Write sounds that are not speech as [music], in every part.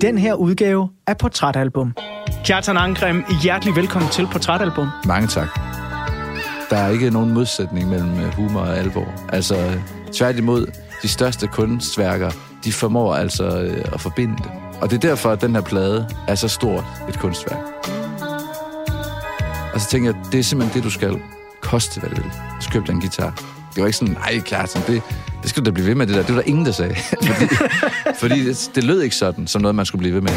den her udgave af Portrætalbum. Kjartan Angrem, hjertelig velkommen til Portrætalbum. Mange tak. Der er ikke nogen modsætning mellem øh, humor og alvor. Altså, øh, tværtimod, de største kunstværker, de formår altså øh, at forbinde det. Og det er derfor, at den her plade er så stort et kunstværk. Og så tænker jeg, det er simpelthen det, du skal koste, hvad det vil. Så køb en guitar. Det var ikke sådan, nej, klart, sådan, det, det skal du da blive ved med, det der. Det var der ingen, der sagde. [laughs] fordi fordi det, det lød ikke sådan, som noget, man skulle blive ved med.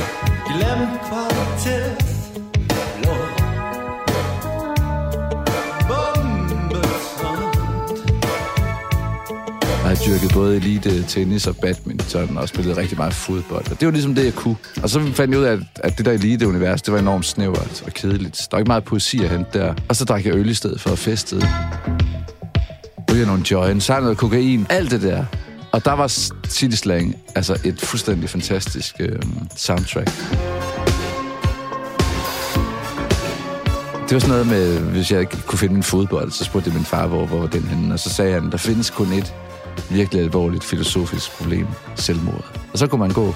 Jeg har dyrket både elite, tennis og badminton, og spillet rigtig meget fodbold. Og det var ligesom det, jeg kunne. Og så fandt jeg ud af, at, at det der elite-univers, det var enormt snævert og kedeligt. Der var ikke meget poesi at hente der. Og så drak jeg øl i stedet for at feste. Ryger nogle joints, så noget kokain, alt det der. Og der var City Slang altså et fuldstændig fantastisk øh, soundtrack. Det var sådan noget med, hvis jeg ikke kunne finde min fodbold, så spurgte jeg min far, hvor, hvor var den henne? Og så sagde han, der findes kun et virkelig alvorligt filosofisk problem, selvmord. Og så kunne man gå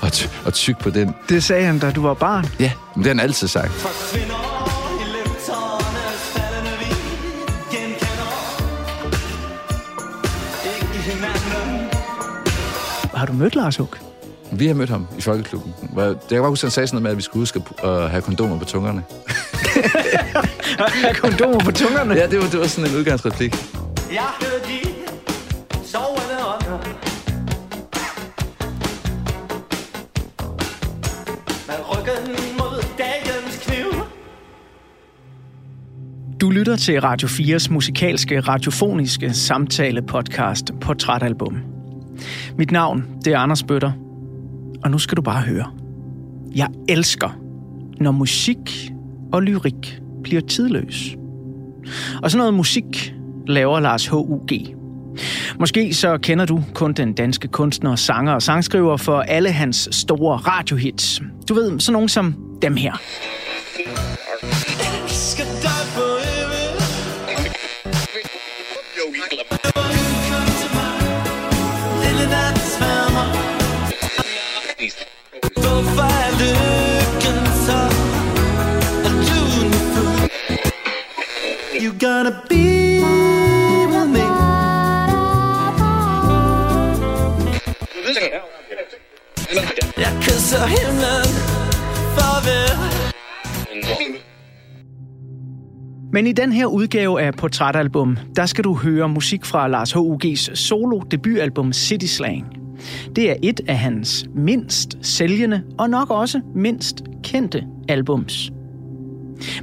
og, ty- og tykke på den. Det sagde han, da du var barn. Ja, men det har han altid sagt. Har du mødt Lars Huck? Vi har mødt ham i Folkeklubben. Jeg kan bare huske, han sagde sådan noget med, at vi skulle huske at have kondomer på tungerne. Have [laughs] kondomer på tungerne? Ja, det var, det var sådan en udgangsreplik. Jeg hørte de sovende ånder Med ryggen mod dagens kniv Du lytter til Radio 4's musikalske radiofoniske samtale-podcast Portrætalbum. Mit navn, det er Anders Bøtter, og nu skal du bare høre. Jeg elsker, når musik og lyrik bliver tidløs. Og sådan noget musik laver Lars H.U.G. Måske så kender du kun den danske kunstner, sanger og sangskriver for alle hans store radiohits. Du ved, sådan nogen som dem her. Men i den her udgave af Portrætalbum, der skal du høre musik fra Lars H.U.G.'s solo debutalbum City Slang. Det er et af hans mindst sælgende og nok også mindst kendte albums.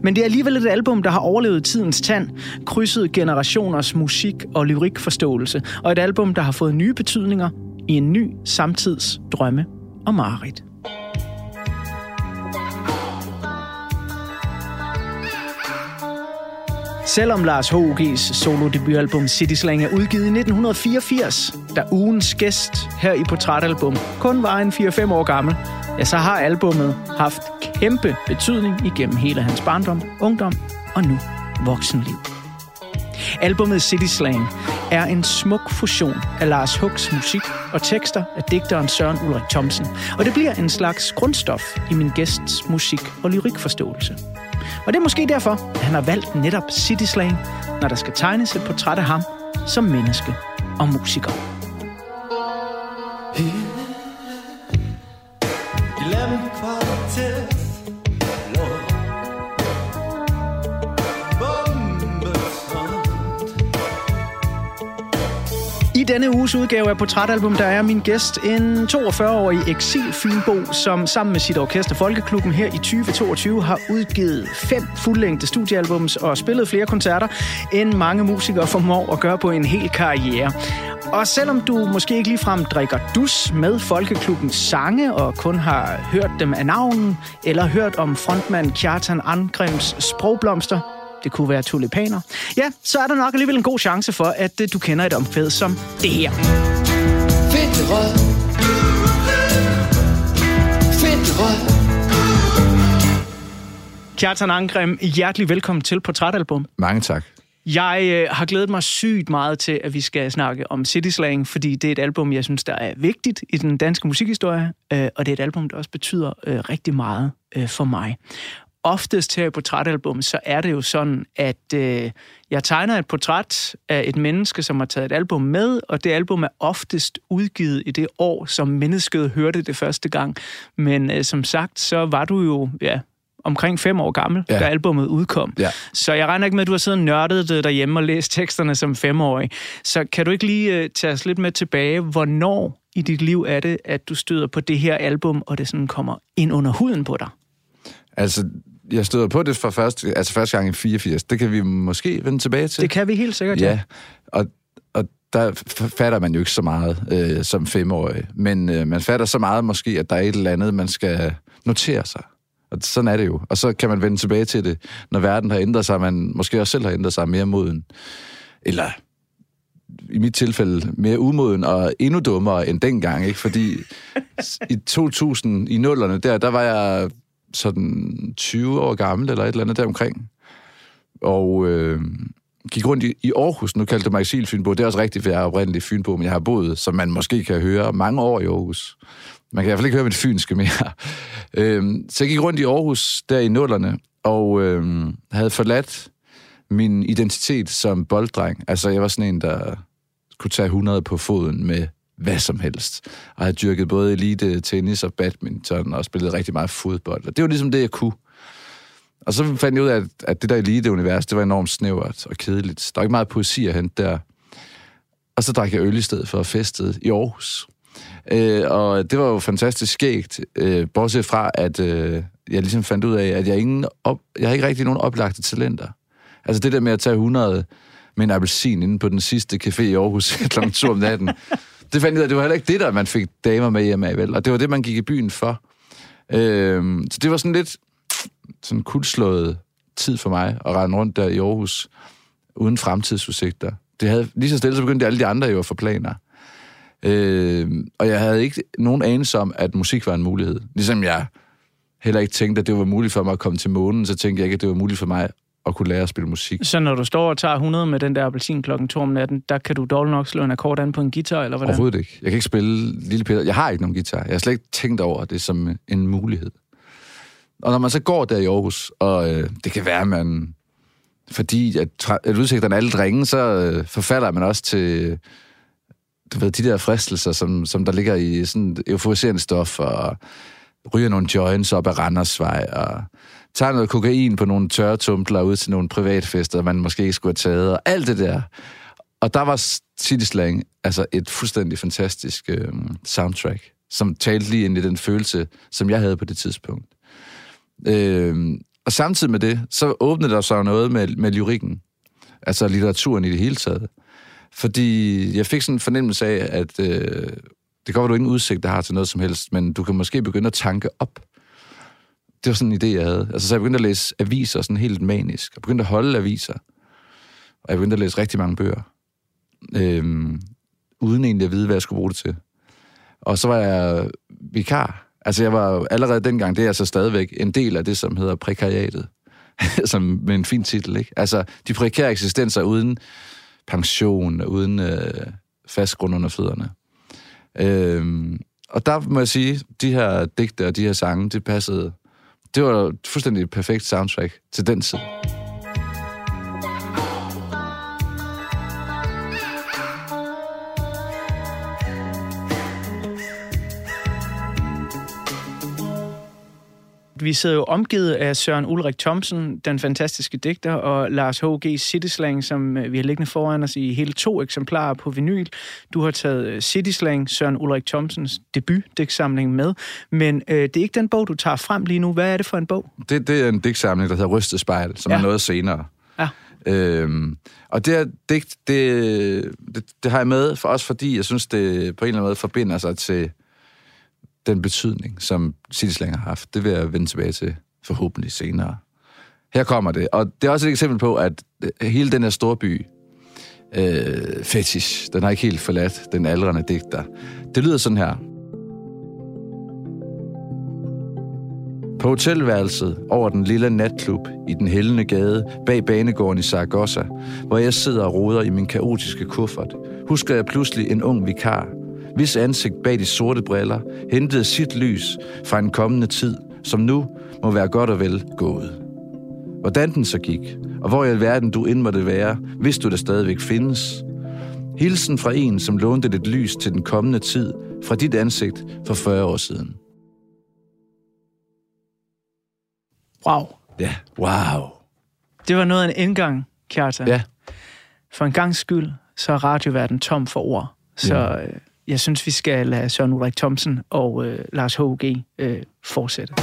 Men det er alligevel et album, der har overlevet tidens tand, krydset generationers musik- og lyrikforståelse, og et album, der har fået nye betydninger i en ny samtids drømme og mareridt. Selvom Lars H.U.G.'s solo-debutalbum City Slang er udgivet i 1984, da ugens gæst her i Portrætalbum kun var en 4-5 år gammel, ja, så har albummet haft kæmpe betydning igennem hele hans barndom, ungdom og nu voksenliv. Albummet City Slang er en smuk fusion af Lars Hucks musik og tekster af digteren Søren Ulrik Thomsen, og det bliver en slags grundstof i min gæsts musik- og lyrikforståelse. Og det er måske derfor, at han har valgt netop City Slang, når der skal tegnes et portræt af ham som menneske og musiker. Denne uges udgave af Portrætalbum, der er min gæst en 42-årig eksil som sammen med sit orkester Folkeklubben her i 2022 har udgivet fem fuldlængde studiealbums og spillet flere koncerter, end mange musikere formår at gøre på en hel karriere. Og selvom du måske ikke ligefrem drikker dus med Folkeklubbens sange og kun har hørt dem af navnen, eller hørt om frontmand Kjartan Angrems sprogblomster, det kunne være tulipaner, ja, så er der nok alligevel en god chance for, at øh, du kender et omkvæd som det her. Fedt rød. Fedt rød. Kjartan Angrem, hjertelig velkommen til Portrætalbum. Mange tak. Jeg øh, har glædet mig sygt meget til, at vi skal snakke om City Slang, fordi det er et album, jeg synes, der er vigtigt i den danske musikhistorie, øh, og det er et album, der også betyder øh, rigtig meget øh, for mig. Oftest her i portrætalbum, så er det jo sådan, at øh, jeg tegner et portræt af et menneske, som har taget et album med, og det album er oftest udgivet i det år, som mennesket hørte det første gang. Men øh, som sagt, så var du jo ja, omkring fem år gammel, ja. Da albumet udkom. Ja. Så jeg regner ikke med, at du har siddet og nørdet det derhjemme og læst teksterne som femårig. Så kan du ikke lige uh, tage os lidt med tilbage, hvornår i dit liv er det, at du støder på det her album, og det sådan kommer ind under huden på dig? Altså, jeg støder på det for første, altså første gang i 84. Det kan vi måske vende tilbage til. Det kan vi helt sikkert, Ja, og, og der fatter man jo ikke så meget øh, som femårig. Men øh, man fatter så meget måske, at der er et eller andet, man skal notere sig. Og sådan er det jo. Og så kan man vende tilbage til det, når verden har ændret sig, man måske også selv har ændret sig mere moden. Eller i mit tilfælde mere umoden og endnu dummere end dengang, ikke? Fordi [laughs] i 2000, i nullerne der, der var jeg sådan 20 år gammel, eller et eller andet deromkring. Og øh, gik rundt i, i Aarhus, nu kaldte det mig eksilfynbo, det er også rigtigt, for jeg er oprindelig fynbo, men jeg har boet, som man måske kan høre, mange år i Aarhus. Man kan i hvert fald ikke høre mit fynske mere. [laughs] Øh, så jeg gik rundt i Aarhus der i nullerne, og øh, havde forladt min identitet som bolddreng. Altså, jeg var sådan en, der kunne tage 100 på foden med hvad som helst. Og havde dyrket både elite, tennis og badminton, og spillet rigtig meget fodbold. Og det var ligesom det, jeg kunne. Og så fandt jeg ud af, at, at det der elite-univers, det var enormt snævert og kedeligt. Der var ikke meget poesi at hente der. Og så drak jeg øl i stedet for festet i Aarhus. Øh, og det var jo fantastisk skægt, øh, bortset fra, at øh, jeg ligesom fandt ud af, at jeg, ingen op, jeg har ikke rigtig nogen oplagte talenter. Altså det der med at tage 100 med en appelsin inde på den sidste café i Aarhus [laughs] kl. 2 om natten, det fandt jeg ud af, det var heller ikke det, der man fik damer med hjem af, vel? Og det var det, man gik i byen for. Øhm, så det var sådan lidt sådan kuldslået tid for mig at rende rundt der i Aarhus uden fremtidsudsigter. Det havde, lige så stille så begyndte alle de andre jo at få planer. Øh, og jeg havde ikke nogen anelse om, at musik var en mulighed. Ligesom jeg heller ikke tænkte, at det var muligt for mig at komme til månen, så tænkte jeg ikke, at det var muligt for mig at kunne lære at spille musik. Så når du står og tager 100 med den der appelsin klokken 2 om natten, der kan du dårligt nok slå en akkord an på en guitar, eller hvordan? Overhovedet ikke. Jeg kan ikke spille Lille Peter. Jeg har ikke nogen guitar. Jeg har slet ikke tænkt over det som en mulighed. Og når man så går der i Aarhus, og øh, det kan være, at man... Fordi at, at udsigterne er alle drenge, så øh, forfalder man også til du ved, de der fristelser, som, som der ligger i sådan euforiserende stof, og ryger nogle joints op ad Randersvej, og tager noget kokain på nogle tørretumbler ud til nogle privatfester, man måske ikke skulle have taget, og alt det der. Og der var City Slang altså et fuldstændig fantastisk øh, soundtrack, som talte lige ind i den følelse, som jeg havde på det tidspunkt. Øh, og samtidig med det, så åbnede der sig noget med, med lyrikken, altså litteraturen i det hele taget. Fordi jeg fik sådan en fornemmelse af, at øh, det kan godt være, du ingen udsigt, der har til noget som helst, men du kan måske begynde at tanke op. Det var sådan en idé, jeg havde. Altså, så jeg begyndte at læse aviser sådan helt manisk. Jeg begyndte at holde aviser. Og jeg begyndte at læse rigtig mange bøger. Øhm, uden egentlig at vide, hvad jeg skulle bruge det til. Og så var jeg vikar. Altså, jeg var jo allerede dengang, det er altså stadigvæk en del af det, som hedder prekariatet. [laughs] som med en fin titel, ikke? Altså, de prekære eksistenser uden pension, uden øh, fast grund under fødderne. Øhm, og der må jeg sige, de her digte og de her sange, det passede. Det var et fuldstændig perfekt soundtrack til den tid. Vi sidder jo omgivet af Søren Ulrik Thomsen, den fantastiske digter, og Lars H.G. Cityslang, som øh, vi har liggende foran os i hele to eksemplarer på vinyl. Du har taget øh, Cityslang, Søren Ulrik Thomsens debutdigtsamling med, men øh, det er ikke den bog, du tager frem lige nu. Hvad er det for en bog? Det, det er en digtsamling, der hedder Rystet Spejl, som Ja. ja. er noget senere. Ja. Øhm, og det her digt, det, det, det har jeg med for os, fordi jeg synes, det på en eller anden måde forbinder sig til den betydning, som Cityslang har haft. Det vil jeg vende tilbage til forhåbentlig senere. Her kommer det. Og det er også et eksempel på, at øh, hele den her storby, øh, fetish, den har ikke helt forladt den aldrende digter. Det lyder sådan her. På hotelværelset over den lille natklub i den hældende gade bag banegården i Saragossa, hvor jeg sidder og roder i min kaotiske kuffert, husker jeg pludselig en ung vikar, hvis ansigt bag de sorte briller hentede sit lys fra en kommende tid, som nu må være godt og vel gået. Hvordan den så gik, og hvor i alverden du end måtte være, hvis du der stadigvæk findes. Hilsen fra en, som lånte dit lys til den kommende tid fra dit ansigt for 40 år siden. Wow. Ja, wow. Det var noget af en indgang, Kjartan. Ja, For en gang skyld, så er radioverden tom for ord. Så Ja. øh, jeg synes, vi skal lade Søren Ulrik Thomsen og øh, Lars H.G. Øh, fortsætte.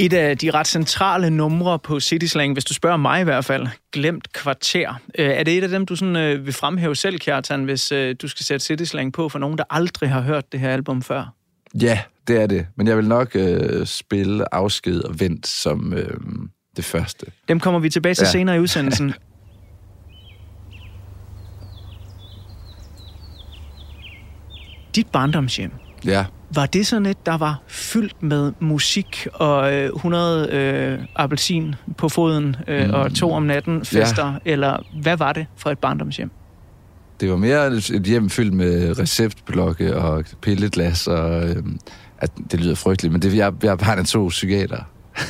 Et af de ret centrale numre på City Slang, hvis du spørger mig i hvert fald, Glemt Kvarter. Øh, Er det et af dem, du sådan, øh, vil fremhæve selv, Kjartan, hvis øh, du skal sætte City Slang på for nogen, der aldrig har hørt det her album før? ja, det er det. Men jeg vil nok øh, spille Afsked og Vent som øh, det første. Dem kommer vi tilbage til Ja. senere i udsendelsen. [laughs] Dit barndomshjem, Ja, var det sådan et, der var fyldt med musik og øh, 100 øh, appelsin på foden øh, mm. og to om natten fester, ja. eller hvad var det for et barndomshjem? det var mere et hjem fyldt med receptblokke og pilleglas, og øh, at det lyder frygteligt, men det, jeg, jeg er barn af to psykiater. [laughs]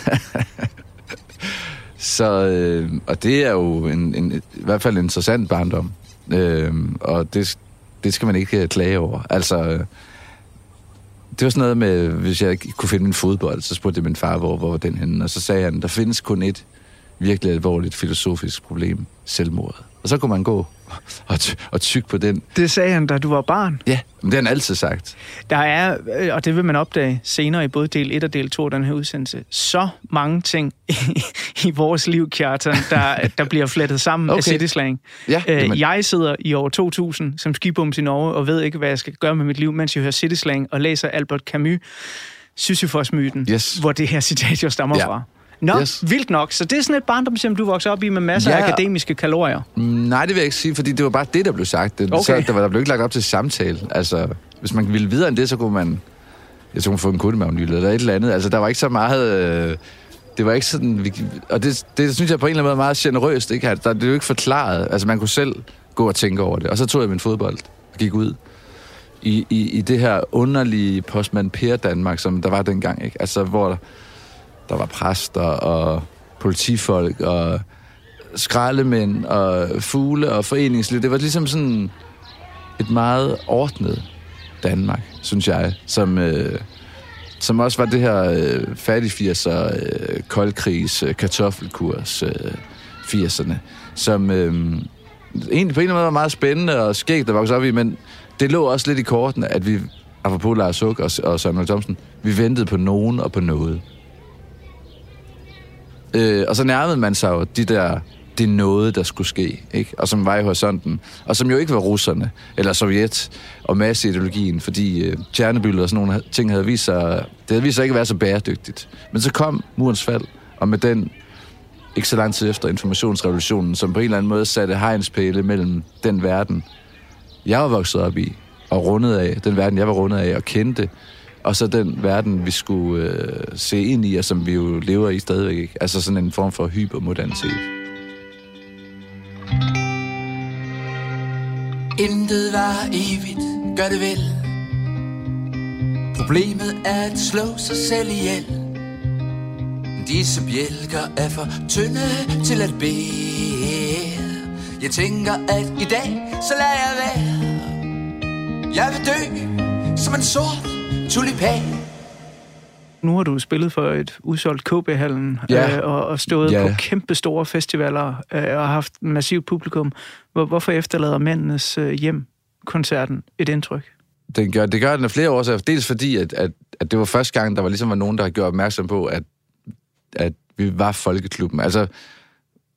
Så, øh, og det er jo en, en, i hvert fald en interessant barndom. Øh, og det, det skal man ikke øh, klage over. Altså, øh, det var sådan noget med, hvis jeg ikke kunne finde min fodbold, så spurgte jeg min far, hvor, hvor var den henne? Og så sagde han, der findes kun et virkelig alvorligt filosofisk problem, selvmordet. Og så kunne man gå og, ty- og tykke på den. Det sagde han, da du var barn. Ja, men det har han altid sagt. Der er, øh, og det vil man opdage senere i både del 1 og del 2 af den her udsendelse, så mange ting [laughs] i, i vores liv, Kjartan, der, der bliver flettet sammen okay. af Okay. City Slang. Ja, Øh, jamen- jeg sidder i år 2000 som skibums i Norge og ved ikke, hvad jeg skal gøre med mit liv, mens jeg hører City Slang og læser Albert Camus' Sisyphos-myten, Yes. hvor det her citat jo stammer Ja. fra. Nå, Yes. vildt nok. Så det er sådan et barndomshjem, du voksede op i med masser af Ja. akademiske kalorier. Mm, Nej, det vil jeg ikke sige, fordi det var bare det, der blev sagt. Det, Okay. så, der, var, der blev ikke lagt op til samtale. Altså, hvis man ville videre end det, så kunne man, jeg tror, man få en kundemagnyld eller et eller andet. Altså, der var ikke så meget... Øh, det var ikke sådan... Vi, og det, det synes jeg på en eller anden måde er meget generøst, ikke? Der, det er jo ikke forklaret. Altså, man kunne selv gå og tænke over det. Og så tog jeg min fodbold og gik ud i, i, i det her underlige postmand Per Danmark, som der var dengang, ikke? Altså, hvor der var præster og politifolk og skraldemænd og fugle og foreningsliv. Det var ligesom sådan et meget ordnet Danmark, synes jeg, som, øh, som også var det her øh, fattig 80'er, øh, koldkrigs, øh, kartoffelkurs øh, 80'erne, som øh, egentlig på en eller anden måde var meget spændende og skægt at vokse op i, men det lå også lidt i kortene, at vi, apropos Lars Huck og, og Samuel Thomsen, vi ventede på nogen og på noget. Øh, og så nærmede man sig jo de der det noget, der skulle ske, ikke? og som var i horisonten, og som jo ikke var russerne, eller Sovjet, og masseideologien, fordi øh, Tjernobyl og sådan nogle ting havde vist sig, det havde vist sig ikke at være så bæredygtigt. Men så kom murens fald, og med den, ikke så lang tid efter informationsrevolutionen, som på en eller anden måde satte hegnspæle mellem den verden, jeg var vokset op i, og rundet af, den verden, jeg var rundet af og kendte, og så den verden, vi skulle øh, se ind i, og som vi jo lever i stadigvæk. Ikke? Altså sådan en form for hypermodernitet. Intet var evigt, gør det vel Problemet er at slå sig selv ihjel Disse bjælker er for tynde til at bære Jeg tænker at i dag, så lader jeg være Jeg vil dø som en sort tulipan Nu har du spillet for et udsolgt KB-hallen Ja. øh, og, og stået Ja. på kæmpe store festivaler øh, og haft massivt publikum. Hvor, hvorfor efterlader mændenes øh, hjem-koncerten et indtryk? Det gør, det gør den af flere årsager. Dels fordi, at, at, at det var første gang, der var ligesom var nogen, der gjort opmærksom på, at, at vi var folkeklubben. Altså,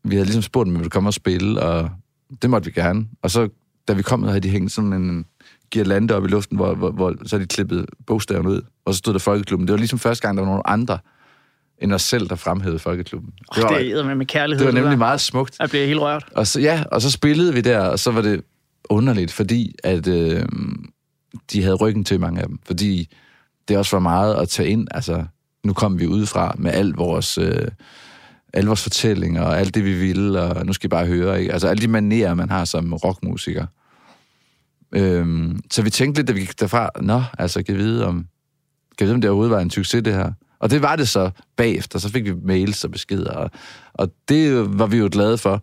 vi havde ligesom spurgt dem, vi ville komme og spille, og det måtte vi gerne. Og så, da vi kom, havde de hængt sådan en girlande op i luften, hvor, hvor, hvor så de klippet bogstaverne ud, og så stod der folkeklubben. Det var ligesom første gang, der var nogen andre end os selv, der fremhævede folkeklubben. Det, oh, det er med, med kærlighed. det var nemlig der. meget smukt. Jeg bliver helt rørt. Og så, ja, og så spillede vi der, og så var det underligt, fordi at øh, de havde ryggen til mange af dem. Fordi det også var meget at tage ind. Altså, nu kom vi udefra med al vores, øh, alle vores fortællinger og alt det, vi ville, og nu skal I bare høre. Ikke? Altså, alle de manerer, man har som rockmusiker. Øhm, så vi tænkte lidt, da vi gik derfra, nå, altså, kan vi vide, om, kan vi vide, om det overhovedet var en succes, det her? Og det var det så bagefter. Så fik vi mails og beskeder, og, og det var vi jo glade for.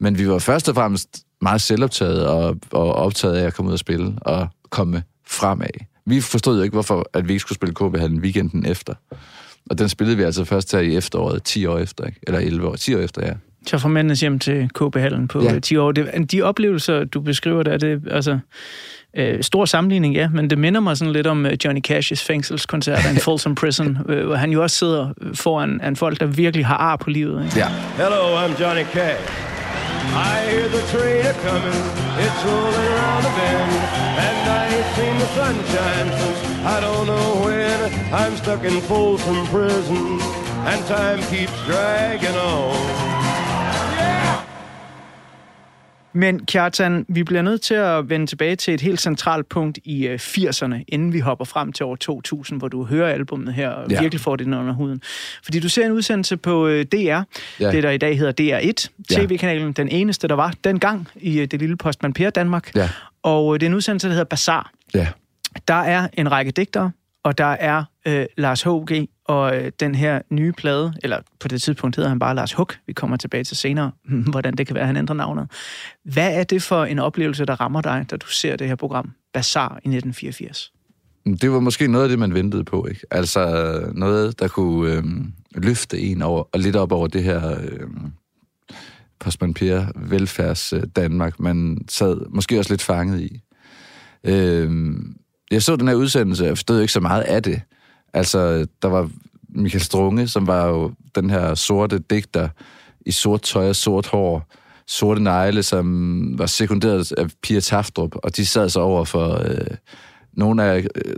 Men vi var først og fremmest meget selvoptaget og, og optaget af at komme ud og spille og komme fremad. Vi forstod jo ikke, hvorfor at vi ikke skulle spille KB Hallen weekenden efter. Og den spillede vi altså først her i efteråret, 10 år efter, ikke? eller 11 år, 10 år efter, ja. Så fra mændenes hjem til KB-hallen på Ja. ja. 10 år. Det, de oplevelser, du beskriver der, det er altså... Øh, stor sammenligning, ja, men det minder mig sådan lidt om øh, Johnny Cash's fængselskoncert in [laughs] Folsom Prison, øh, hvor han jo også sidder foran en folk, der virkelig har ar på livet. Ikke? Ja, Hello, I'm Johnny Cash. I hear the train a coming, it's rolling around the bend, and I ain't seen the sunshine since I don't know when. I'm stuck in Folsom Prison, and time keeps dragging on. Men Kjartan, vi bliver nødt til at vende tilbage til et helt centralt punkt i øh, 80'erne, inden vi hopper frem til år 2000, hvor du hører albummet her og Ja. virkelig får det under huden. Fordi du ser en udsendelse på øh, DR, Ja. det der i dag hedder DR1, Ja. tv-kanalen, den eneste, der var dengang i øh, det lille postman Per Danmark. Ja. Og øh, det er en udsendelse, der hedder Bazaar. ja. Der er en række digtere, og der er øh, Lars H.G og øh, den her nye plade, eller på det tidspunkt hedder han bare Lars Hug. Vi kommer tilbage til senere, [laughs] hvordan det kan være, at han ændrer navnet. Hvad er det for en oplevelse, der rammer dig, da du ser det her program, Bazaar i 1984? Det var måske noget af det, man ventede på, ikke? Altså noget, der kunne øh, løfte en over, og lidt op over det her øh, postman Per velfærds øh, Danmark, man sad måske også lidt fanget i. Øh, jeg så den her udsendelse, jeg forstod ikke så meget af det. Altså, der var Michael Strunge, som var jo den her sorte digter i sort tøj og sort hår, sorte negle, som var sekunderet af Pia Taftrup, og de sad så over for øh, nogle af øh,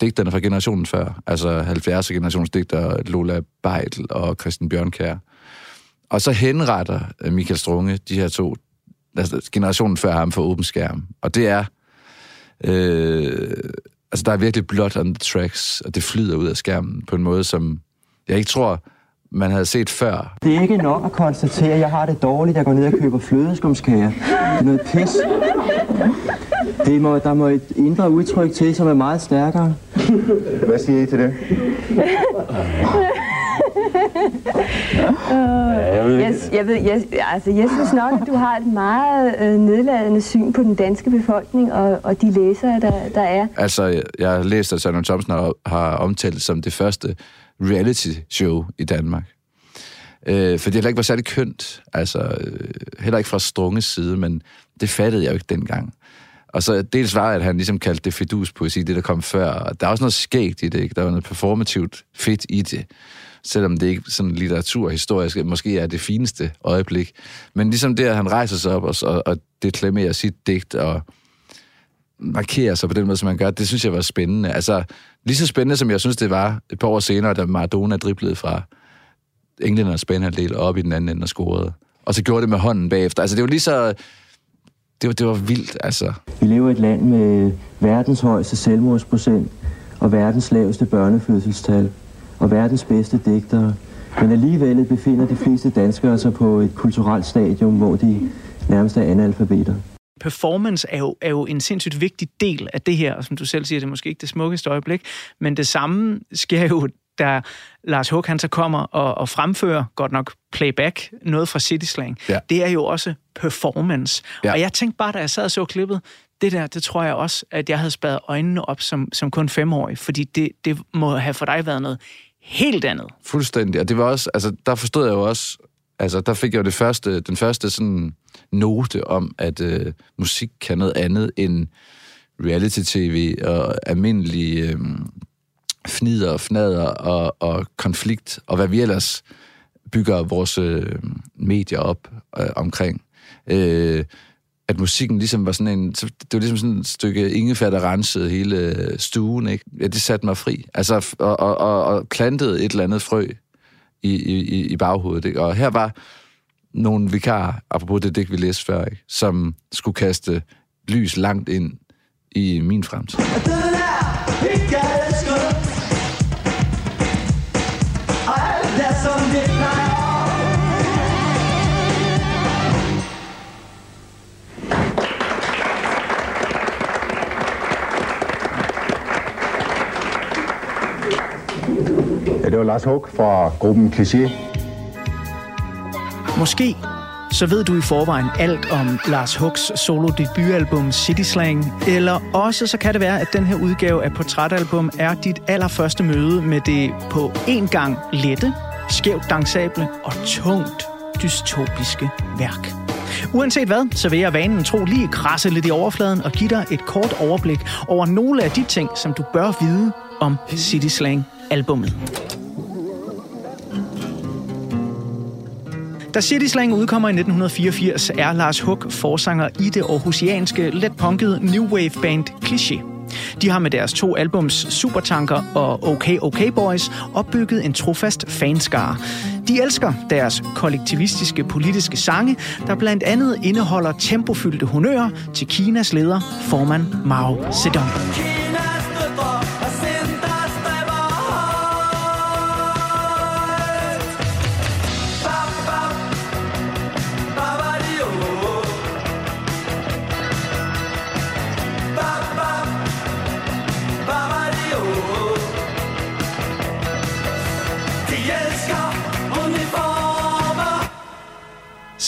digterne fra generationen før, altså 70'er generationsdigter Lola Beidl og Christian Bjørnkær. Og så henretter øh, Michael Strunge de her to, altså generationen før ham for åben skærm. Og det er Øh, altså, der er virkelig blood on the tracks, og det flyder ud af skærmen på en måde, som jeg ikke tror, man havde set før. Det er ikke nok at konstatere, at jeg har det dårligt. Jeg går ned og køber flødeskumskager. Det er noget pis. Det må, der må et indre udtryk til, som er meget stærkere. Hvad siger I til det? [laughs] Jeg, jeg, ved, jeg, altså, jeg synes nok, at du har et meget øh, nedladende syn på den danske befolkning og, og de læsere, der, der er. Altså, jeg- har læst, at Søren Thomsen har, har omtalt som det første reality-show i Danmark. Øh, fordi det heller ikke var særlig kønt. Altså, øh, heller ikke fra Strunges side, men det fattede jeg jo ikke dengang. Og så dels var, at han ligesom kaldte det fedus-poesi, det der kom før. Og der er også noget skægt i det, ikke? Der var noget performativt fedt i det. Selvom det ikke sådan litteraturhistorisk måske er det fineste øjeblik. Men ligesom det, at han rejser sig op og, og, og deklamerer sit digt og markerer sig på den måde, som han gør, det synes jeg var spændende. Altså, lige så spændende, som jeg synes, det var et par år senere, da Maradona driblede fra englændernes banehalvdel op i den anden ende og scorede. Og så gjorde det med hånden bagefter. Altså, det var lige så... Det var, det var vildt, altså. Vi lever i et land med verdens højeste selvmordsprocent og verdens laveste børnefødselstal og verdens bedste digtere. Men alligevel befinder de fleste danskere sig på et kulturelt stadium, hvor de nærmest er analfabeter. performance er jo, er jo en sindssygt vigtig del af det her, og som du selv siger, det er måske ikke det smukkeste øjeblik, men det samme sker jo, da Lars Hug han så kommer og, og fremfører, godt nok playback, noget fra City Slang. Ja. Det er jo også performance. Ja. Og jeg tænkte bare, da jeg sad og så klippet, det der, det tror jeg også, at jeg havde spadet øjnene op som, som kun femårig, fordi det, det må have for dig været noget helt andet. Fuldstændig. Og det var også, altså, der forstod jeg jo også, altså, der fik jeg jo det første, den første sådan note om, at øh, musik kan noget andet end reality-tv og almindelig øh, fnider og fnader og, og konflikt, og hvad vi ellers bygger vores øh, medier op øh, omkring. Øh, at musikken ligesom var sådan en... Det var ligesom sådan et stykke ingefær, der rensede hele øh, stuen, ikke? Ja, det satte mig fri. Altså, og, og, og, og plantede et eller andet frø i, i, i baghovedet, ikke? Og her var nogle vikarer, apropos det digt, vi læste før, ikke? Som skulle kaste lys langt ind i min fremtid. Ja, det var Lars Hug fra gruppen Cliché. Måske så ved du i forvejen alt om Lars Hugs solo debutalbum City Slang, eller også så kan det være, at den her udgave af Portrætalbum er dit allerførste møde med det på en gang lette, skævt dansable og tungt dystopiske værk. Uanset hvad, så vil jeg vanen tro lige krasse lidt i overfladen og give dig et kort overblik over nogle af de ting, som du bør vide om City Slang albummet. Da City Slang udkommer i 1984, er Lars Hug forsanger i det aarhusianske, let punkede new wave band Cliché. De har med deres to albums Supertanker og OK OK Boys opbygget en trofast fanskare. De elsker deres kollektivistiske politiske sange, der blandt andet indeholder tempofyldte honører til Kinas leder, formand Mao Zedong.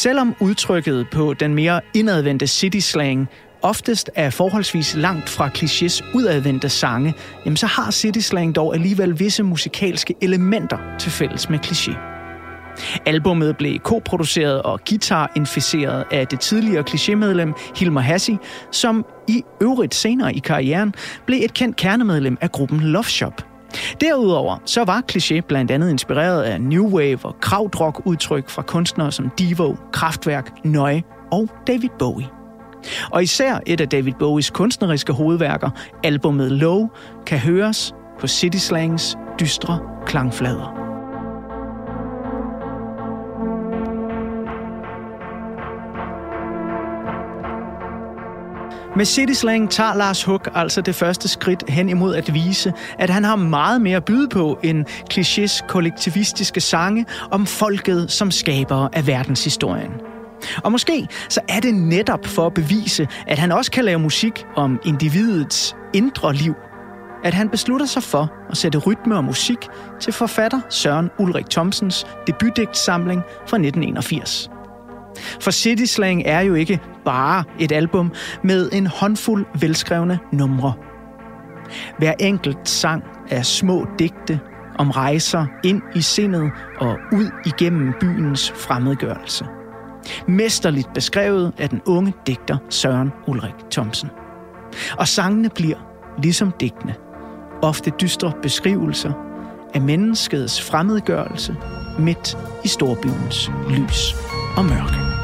Selvom udtrykket på den mere indadvendte city slang oftest er forholdsvis langt fra klichés udadvendte sange, jamen så har city slang dog alligevel visse musikalske elementer til fælles med kliché. Albummet blev koproduceret og guitarinficeret af det tidligere klichémedlem Hilmer Hassi, som i øvrigt senere i karrieren blev et kendt kernemedlem af gruppen Love Shop. Derudover så var Cliché blandt andet inspireret af New Wave og krautrock udtryk fra kunstnere som Devo, Kraftwerk, Nøje og David Bowie. Og især et af David Bowies kunstneriske hovedværker, albumet Low, kan høres på City Slangs dystre klangflader. Med City Slang tager Lars Huck altså det første skridt hen imod at vise, at han har meget mere at byde på end klichés kollektivistiske sange om folket som skabere af verdenshistorien. Og måske så er det netop for at bevise, at han også kan lave musik om individets indre liv, at han beslutter sig for at sætte rytme og musik til forfatter Søren Ulrik Thomsens debutdigtsamling fra 1981. For City Slang er jo ikke bare et album med en håndfuld velskrevne numre. Hver enkelt sang er små digte om rejser ind i sindet og ud igennem byens fremmedgørelse. Mesterligt beskrevet af den unge digter Søren Ulrik Thomsen. Og sangene bliver, ligesom digtene, ofte dystre beskrivelser af menneskets fremmedgørelse midt i storbyens lys og mørke.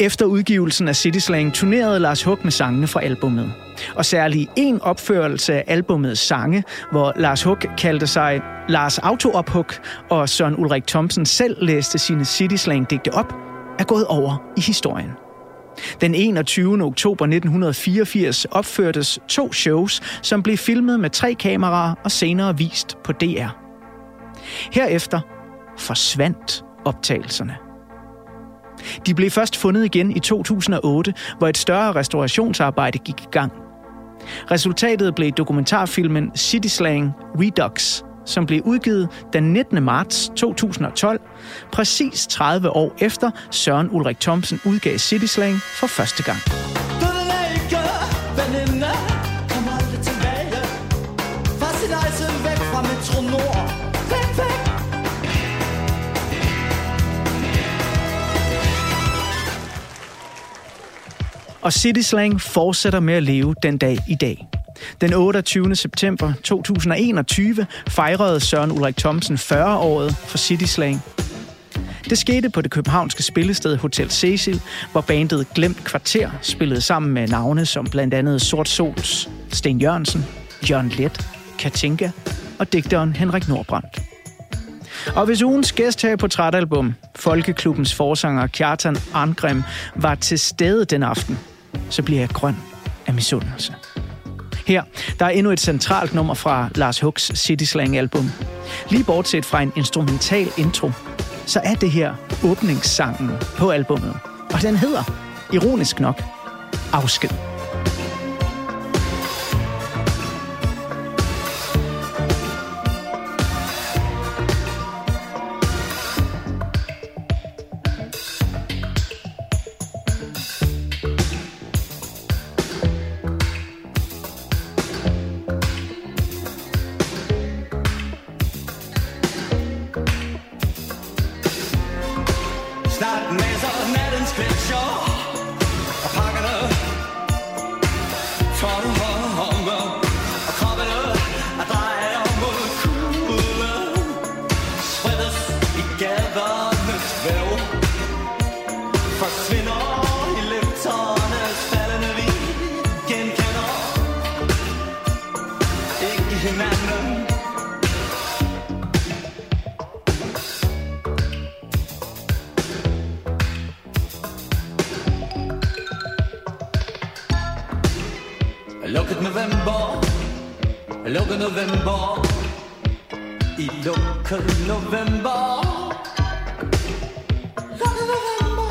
Efter udgivelsen af City Slang turnerede Lars Hug med sangene fra albummet. Og særlig en opførelse af albummets sange, hvor Lars Hug kaldte sig Lars Autoophug, og Søren Ulrik Thomsen selv læste sine City Slang digte op, er gået over i historien. Den 21. oktober 1984 opførtes to shows, som blev filmet med tre kameraer og senere vist på DR. Herefter forsvandt optagelserne. De blev først fundet igen i 2008, hvor et større restaurationsarbejde gik i gang. Resultatet blev dokumentarfilmen City Slang Redux, som blev udgivet den 19. marts 2012, præcis 30 år efter Søren Ulrik Thomsen udgav City Slang for første gang. Og City Slang fortsætter med at leve den dag i dag. Den 28. september 2021 fejrede Søren Ulrik Thomsen 40-året for City Slang. Det skete på det københavnske spillested Hotel Cecil, hvor bandet Glemt Kvarter spillede sammen med navne som blandt andet Sort Sols, Sten Jørgensen, Jørgen Let, Katinka og digteren Henrik Nordbrandt. Og hvis ugens gæst her på Portrætalbum, Folkeklubbens forsanger Kjartan Arngrim, var til stede den aften, så bliver jeg grøn af misundelse. Her, der er endnu et centralt nummer fra Lars Hucks City Slang album. Lige bortset fra en instrumental intro, så er det her åbningssangen på albummet. Og den hedder, ironisk nok, Afsked. Lukket november I lukket november Lukket november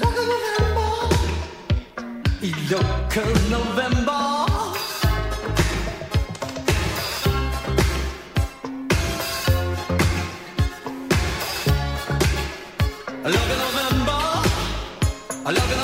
Lukket november I lukket november Lukket november Lukket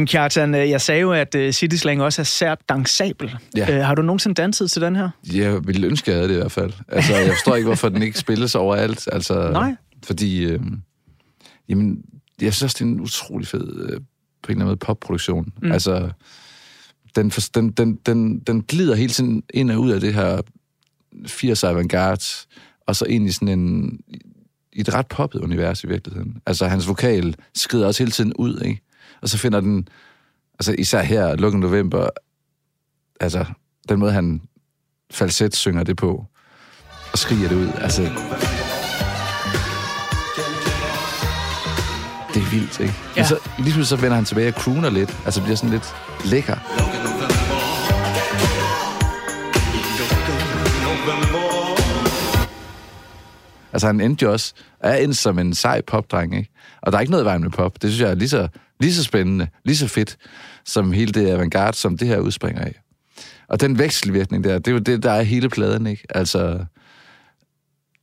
Jamen Kjartan, øh, jeg sagde jo, at øh, City Slang også er sært dansabel. Ja. Øh, Har du nogensinde danset til den her? Jeg ville ønske, jeg havde det i hvert fald. Altså, jeg forstår ikke, hvorfor den ikke spilles overalt. Altså, Nej. Fordi, øh, jamen, jeg synes også, det er en utrolig fed, øh, på en eller anden måde, popproduktion. Mm. Altså, den, for, den, den, den, den glider hele tiden ind og ud af det her 80'er avantgarde, og så ind i sådan en, i et ret poppet univers i virkeligheden. Altså, hans vokal skrider også hele tiden ud, ikke? Og så finder den, altså især her, Lukken November, altså, den måde, han falset synger det på, og skriger det ud, altså... Det er vildt, ikke? Ja. Men så, lige pludselig så vender han tilbage og crooner lidt, altså bliver sådan lidt lækker. Altså han endte jo også, er endt som en sej popdreng, ikke? Og der er ikke noget i vejen med pop. Det synes jeg er lige så, lige så spændende, lige så fedt, som hele det avantgarde, som det her udspringer af. Og den vekselvirkning der, det er jo det, der er hele pladen, ikke? Altså,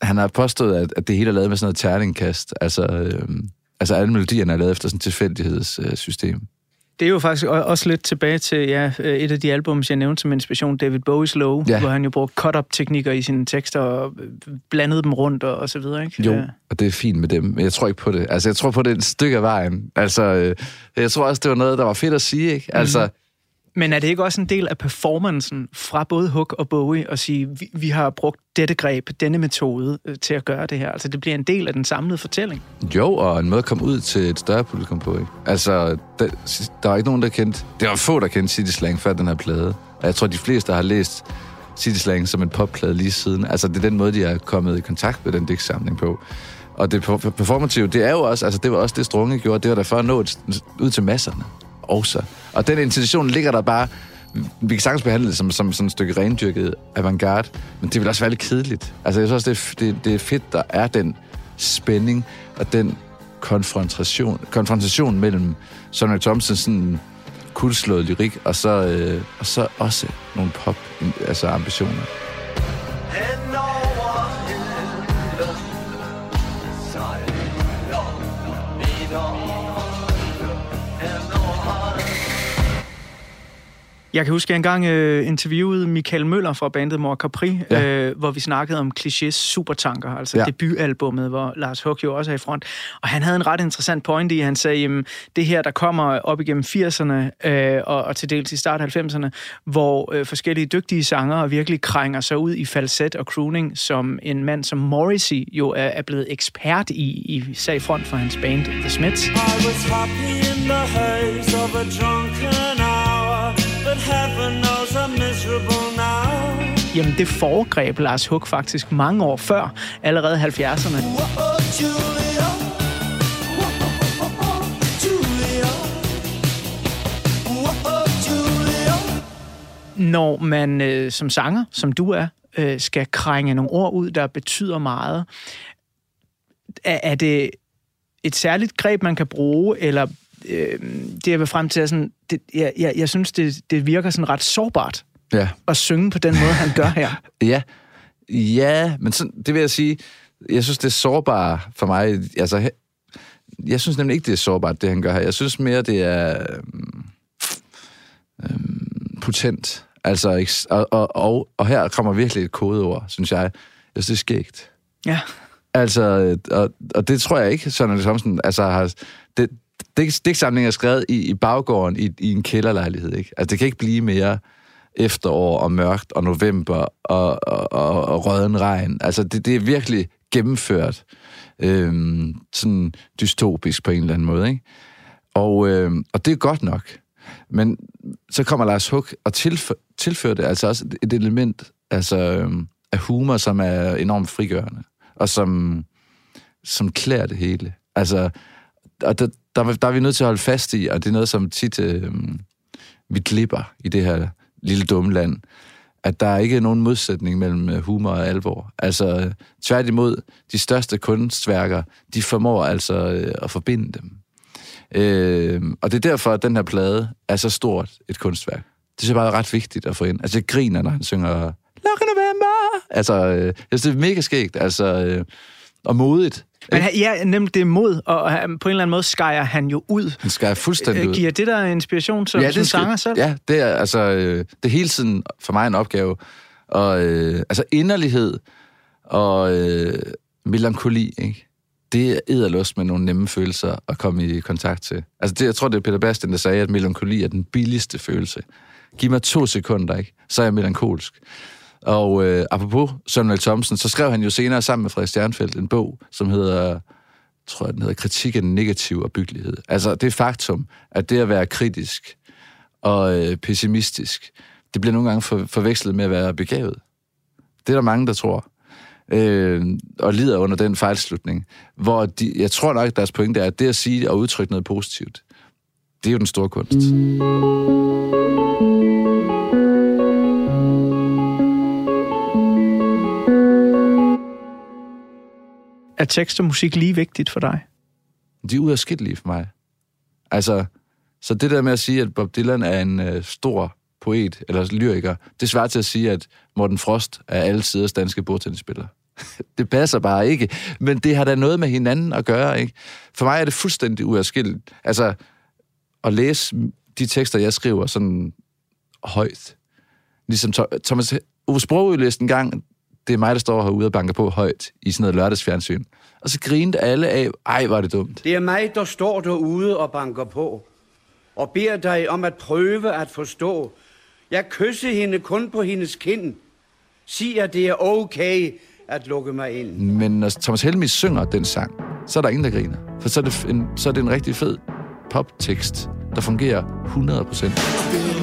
han har påstået, at, at det hele er lavet med sådan noget terningkast. Altså, øhm, altså alle melodierne er lavet efter sådan et tilfældighedssystem. Det er jo faktisk også lidt tilbage til ja, øh, et af de albums, jeg nævnte som inspiration, David Bowie's Low, Ja. hvor han jo brugte cut-up-teknikker i sine tekster og øh, blandede dem rundt og, og så videre, ikke? Jo, Ja. og det er fint med dem, men jeg tror ikke på det. Altså, jeg tror på det et stykke af vejen. Altså, øh, jeg tror også, det var noget, der var fedt at sige, ikke? Altså, Mhm. Men er det ikke også en del af performancen fra både Hook og Bowie at sige, vi, vi har brugt dette greb, denne metode øh, til at gøre det her? Altså det bliver en del af den samlede fortælling. Jo, og en måde at komme ud til et større publikum på, ikke? Altså, der, der var ikke nogen, der kendte... Det var få, der kendte City Slang før den her plade. Og jeg tror, de fleste har læst City Slang som en popplade lige siden. Altså, det er den måde, de er kommet i kontakt med den digtsamling på. Og det performative, det er jo også... Altså, det var også det, Strunge gjorde. Det var der for at nå ud til masserne også. Og den intention ligger der bare... Vi kan sagtens behandle det som, som sådan et stykke rendyrket avantgarde, men det vil også være lidt kedeligt. Altså, jeg synes også, det er, det, det er fedt, der er den spænding og den konfrontation, konfrontation mellem Sonny Thompsons sådan kulslået lyrik, og så, øh, og så også nogle pop altså ambitioner. Jeg kan huske, at jeg engang øh, interviewede Michael Møller fra bandet Mor Capri, Ja. øh, hvor vi snakkede om Clichés Supertanker, altså Ja. debutalbummet, hvor Lars Huck jo også er i front. Og han havde en ret interessant point i, han sagde, jamen, det her, der kommer op igennem 80'erne øh, og, og til dels i start 90'erne, hvor øh, forskellige dygtige sangere virkelig krænger sig ud i falset og crooning, som en mand som Morrissey jo er, er blevet ekspert i, i sag front for hans band The Smiths. I was happy in the haze of a drunken Jamen, det foregreb Lars Huck faktisk mange år før, allerede 70'erne. Whoa, Julia. Whoa, Julia. Whoa, Julia. Når man øh, som sanger, som du er, øh, skal krænge nogle ord ud, der betyder meget, er, er det et særligt greb, man kan bruge, eller øh, det jeg vil frem til er sådan, det, jeg, jeg, jeg synes, det, det virker sådan ret sårbart Ja. at synge på den måde, han gør her. [laughs] Ja, ja men sådan, det vil jeg sige, jeg synes, det er sårbart for mig. Altså, jeg synes nemlig ikke, det er sårbart, det han gør her. Jeg synes mere, det er øhm, øhm, potent. Altså, og, og, og, og her kommer virkelig et kodeord, synes jeg. Jeg synes, det er skægt. Ja. Altså, og, og det tror jeg ikke, Søren Thomsen, altså har... Det, digtsamlingen er skrevet i, i baggården i, i en kælderlejlighed, ikke? Altså, det kan ikke blive mere efterår og mørkt og november og, og, og, og røden regn. Altså, det, det er virkelig gennemført øhm, sådan dystopisk på en eller anden måde, ikke? Og, øhm, og det er godt nok. Men så kommer Lars Huck og tilfører, tilfører det altså også et element altså, øhm, af humor, som er enormt frigørende, og som, som klæder det hele. Altså, og der, der, der er vi nødt til at holde fast i, og det er noget, som tit øh, vi glipper i det her lille dumme land, at der ikke er nogen modsætning mellem øh, humor og alvor. Altså, øh, tværtimod, de største kunstværker, de formår altså øh, at forbinde dem. Øh, og det er derfor, at den her plade er så stort et kunstværk. Det synes jeg bare er ret vigtigt at få ind. Altså, jeg griner, når han synger Lock November. Altså, øh, jeg synes, det er mega skægt. Altså, øh, og modigt. Men han- ja, nemlig det er mod, og han, på en eller anden måde skærer han jo ud. Han skal fuldstændig Øh, ud. Giver det der inspiration som, ja, som skal- sanger selv? Ja, det er altså øh, det er hele tiden for mig en opgave. Og øh, altså inderlighed og øh, melankoli, ikke? Det er edderlust med nogle nemme følelser at komme i kontakt til. Altså det, jeg tror, det er Peter Bastian, der sagde, at melankoli er den billigste følelse. Giv mig to sekunder, ikke? Så er jeg melankolsk. Og øh, apropos Søren Thomsen, så skrev han jo senere sammen med Frederik Stjernfeldt en bog, som hedder tror jeg, den hedder Kritik af den negative opbyggelighed. Altså det faktum, at det at være kritisk og øh, pessimistisk, det bliver nogle gange for, forvekslet med at være begavet. Det er der mange, der tror. Øh, og lider under den fejlslutning. Hvor de, jeg tror nok, at deres pointe er, at det at sige og udtrykke noget positivt, det er jo den store kunst. Er tekst og musik lige vigtigt for dig? De er uafskillelige for mig. Altså, så det der med at sige, at Bob Dylan er en øh, stor poet eller lyriker, det svarer til at sige, at Morten Frost er alle siders danske bordtennisspiller. [laughs] det passer bare ikke, men det har da noget med hinanden at gøre, ikke? For mig er det fuldstændig uafskilleligt. Altså, at læse de tekster, jeg skriver sådan højt. Ligesom Thomas Ove Sprogø læste en gang, det er mig, der står herude og banker på højt i sådan noget lørdagsfjernsyn. Og så grinede alle af, ej, var det dumt. Det er mig, der står derude og banker på, og beder dig om at prøve at forstå. Jeg kysser hende kun på hendes kind. Sig, at det er okay at lukke mig ind. Men når Thomas Helmi synger den sang, så er der ingen, der griner. For så er det en, så er det en rigtig fed poptekst, der fungerer 100 procent.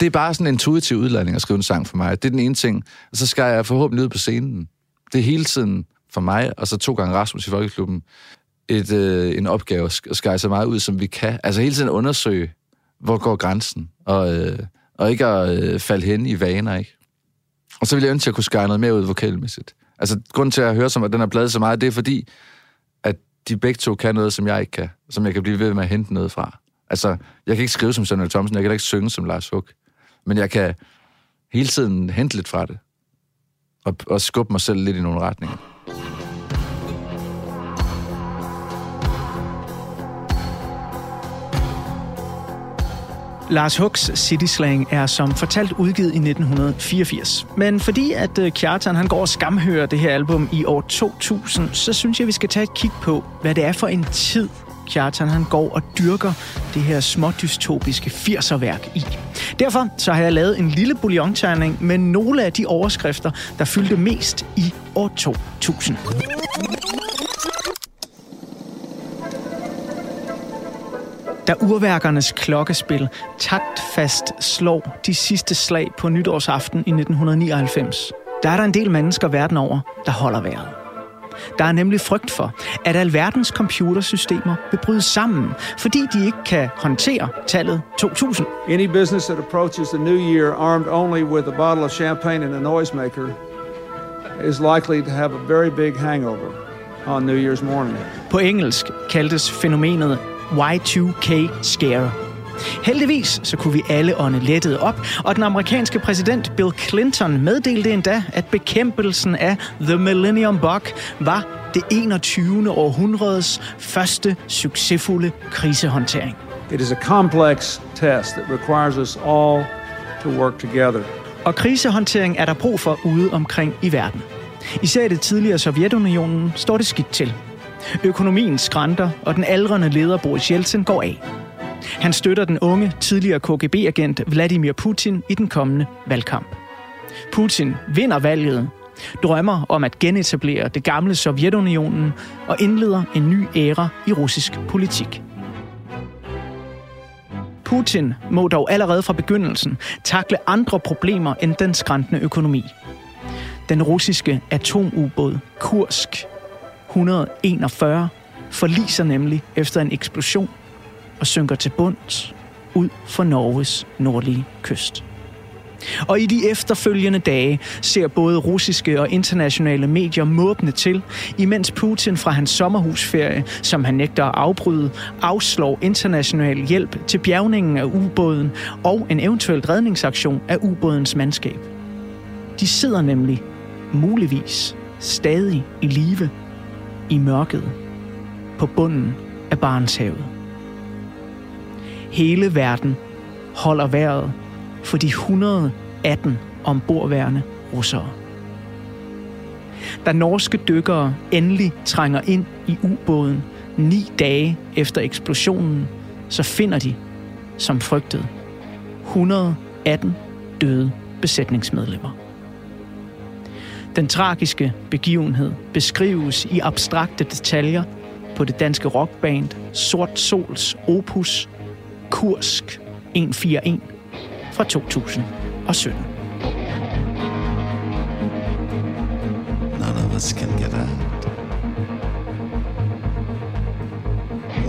Det er bare sådan en intuitiv udladning at skrive en sang for mig. Det er den ene ting. Og så skal jeg forhåbentlig ud på scenen. Det er hele tiden for mig, og så to gange Rasmus i Folkeklubben, et, øh, en opgave at skære så meget ud, som vi kan. Altså hele tiden undersøge, hvor går grænsen, og, øh, og ikke at øh, falde hen i vaner, ikke? Og så ville jeg ønske, at jeg kunne skære noget mere ud vokalmæssigt. Altså, grunden til at jeg hører som, at den er bladet så meget, det er fordi, at de begge to kan noget, som jeg ikke kan. Som jeg kan blive ved med at hente noget fra. Altså, jeg kan ikke skrive som Søren Thomsen, jeg kan ikke synge som Lars Huck. Men jeg kan hele tiden hente lidt fra det. Og, og skubbe mig selv lidt i nogle retninger. Lars Hooks City Slang er som fortalt udgivet i 1984. Men fordi at øh, Kjartan han går og skamhører det her album i år 2000, så synes jeg, vi skal tage et kig på, hvad det er for en tid, Kjartan han går og dyrker det her smådystopiske 80'er-værk i. Derfor så har jeg lavet en lille bouillonterning med nogle af de overskrifter, der fyldte mest i år 2000. Da urværkernes klokkespil taktfast slår de sidste slag på nytårsaften i 1999, der er der en del mennesker verden over, der holder vejret. Der er nemlig frygt for, at alverdens computersystemer vil bryde sammen, fordi de ikke kan håndtere tallet 2000. Any business that approaches the new year armed only with a bottle of champagne and a noisemaker is likely to have a very big hangover on New Year's morning. På engelsk kaldtes fænomenet Y2K Scare. Heldigvis så kunne vi alle ånde lettet op, og den amerikanske præsident Bill Clinton meddelte endda, at bekæmpelsen af The Millennium Bug var det 21. århundredes første succesfulde krisehåndtering. It is a complex test that requires us all to work together. Og krisehåndtering er der brug for ude omkring i verden. Især i det tidligere Sovjetunionen står det skidt til. Økonomien skrænter, og den aldrende leder Boris Yeltsin går af. Han støtter den unge, tidligere KGB-agent Vladimir Putin i den kommende valgkamp. Putin vinder valget, drømmer om at genetablere det gamle Sovjetunionen og indleder en ny æra i russisk politik. Putin må dog allerede fra begyndelsen takle andre problemer end den skræntende økonomi. Den russiske atomubåd Kursk 141 forliser nemlig efter en eksplosion og synker til bunds ud for Norges nordlige kyst. Og i de efterfølgende dage ser både russiske og internationale medier måbne til, imens Putin fra hans sommerhusferie, som han nægter at afbryde, afslår international hjælp til bjergningen af ubåden og en eventuel redningsaktion af ubådens mandskab. De sidder nemlig, muligvis, stadig i live i mørket på bunden af Barentshavet. Hele verden holder vejret for de 118 ombordværende russere. Da norske dykkere endelig trænger ind i ubåden ni dage efter eksplosionen, så finder de, som frygtet, 118 døde besætningsmedlemmer. Den tragiske begivenhed beskrives i abstrakte detaljer på det danske rockband Sort Sols opus Kursk 141 fra 2017. None of us can get out.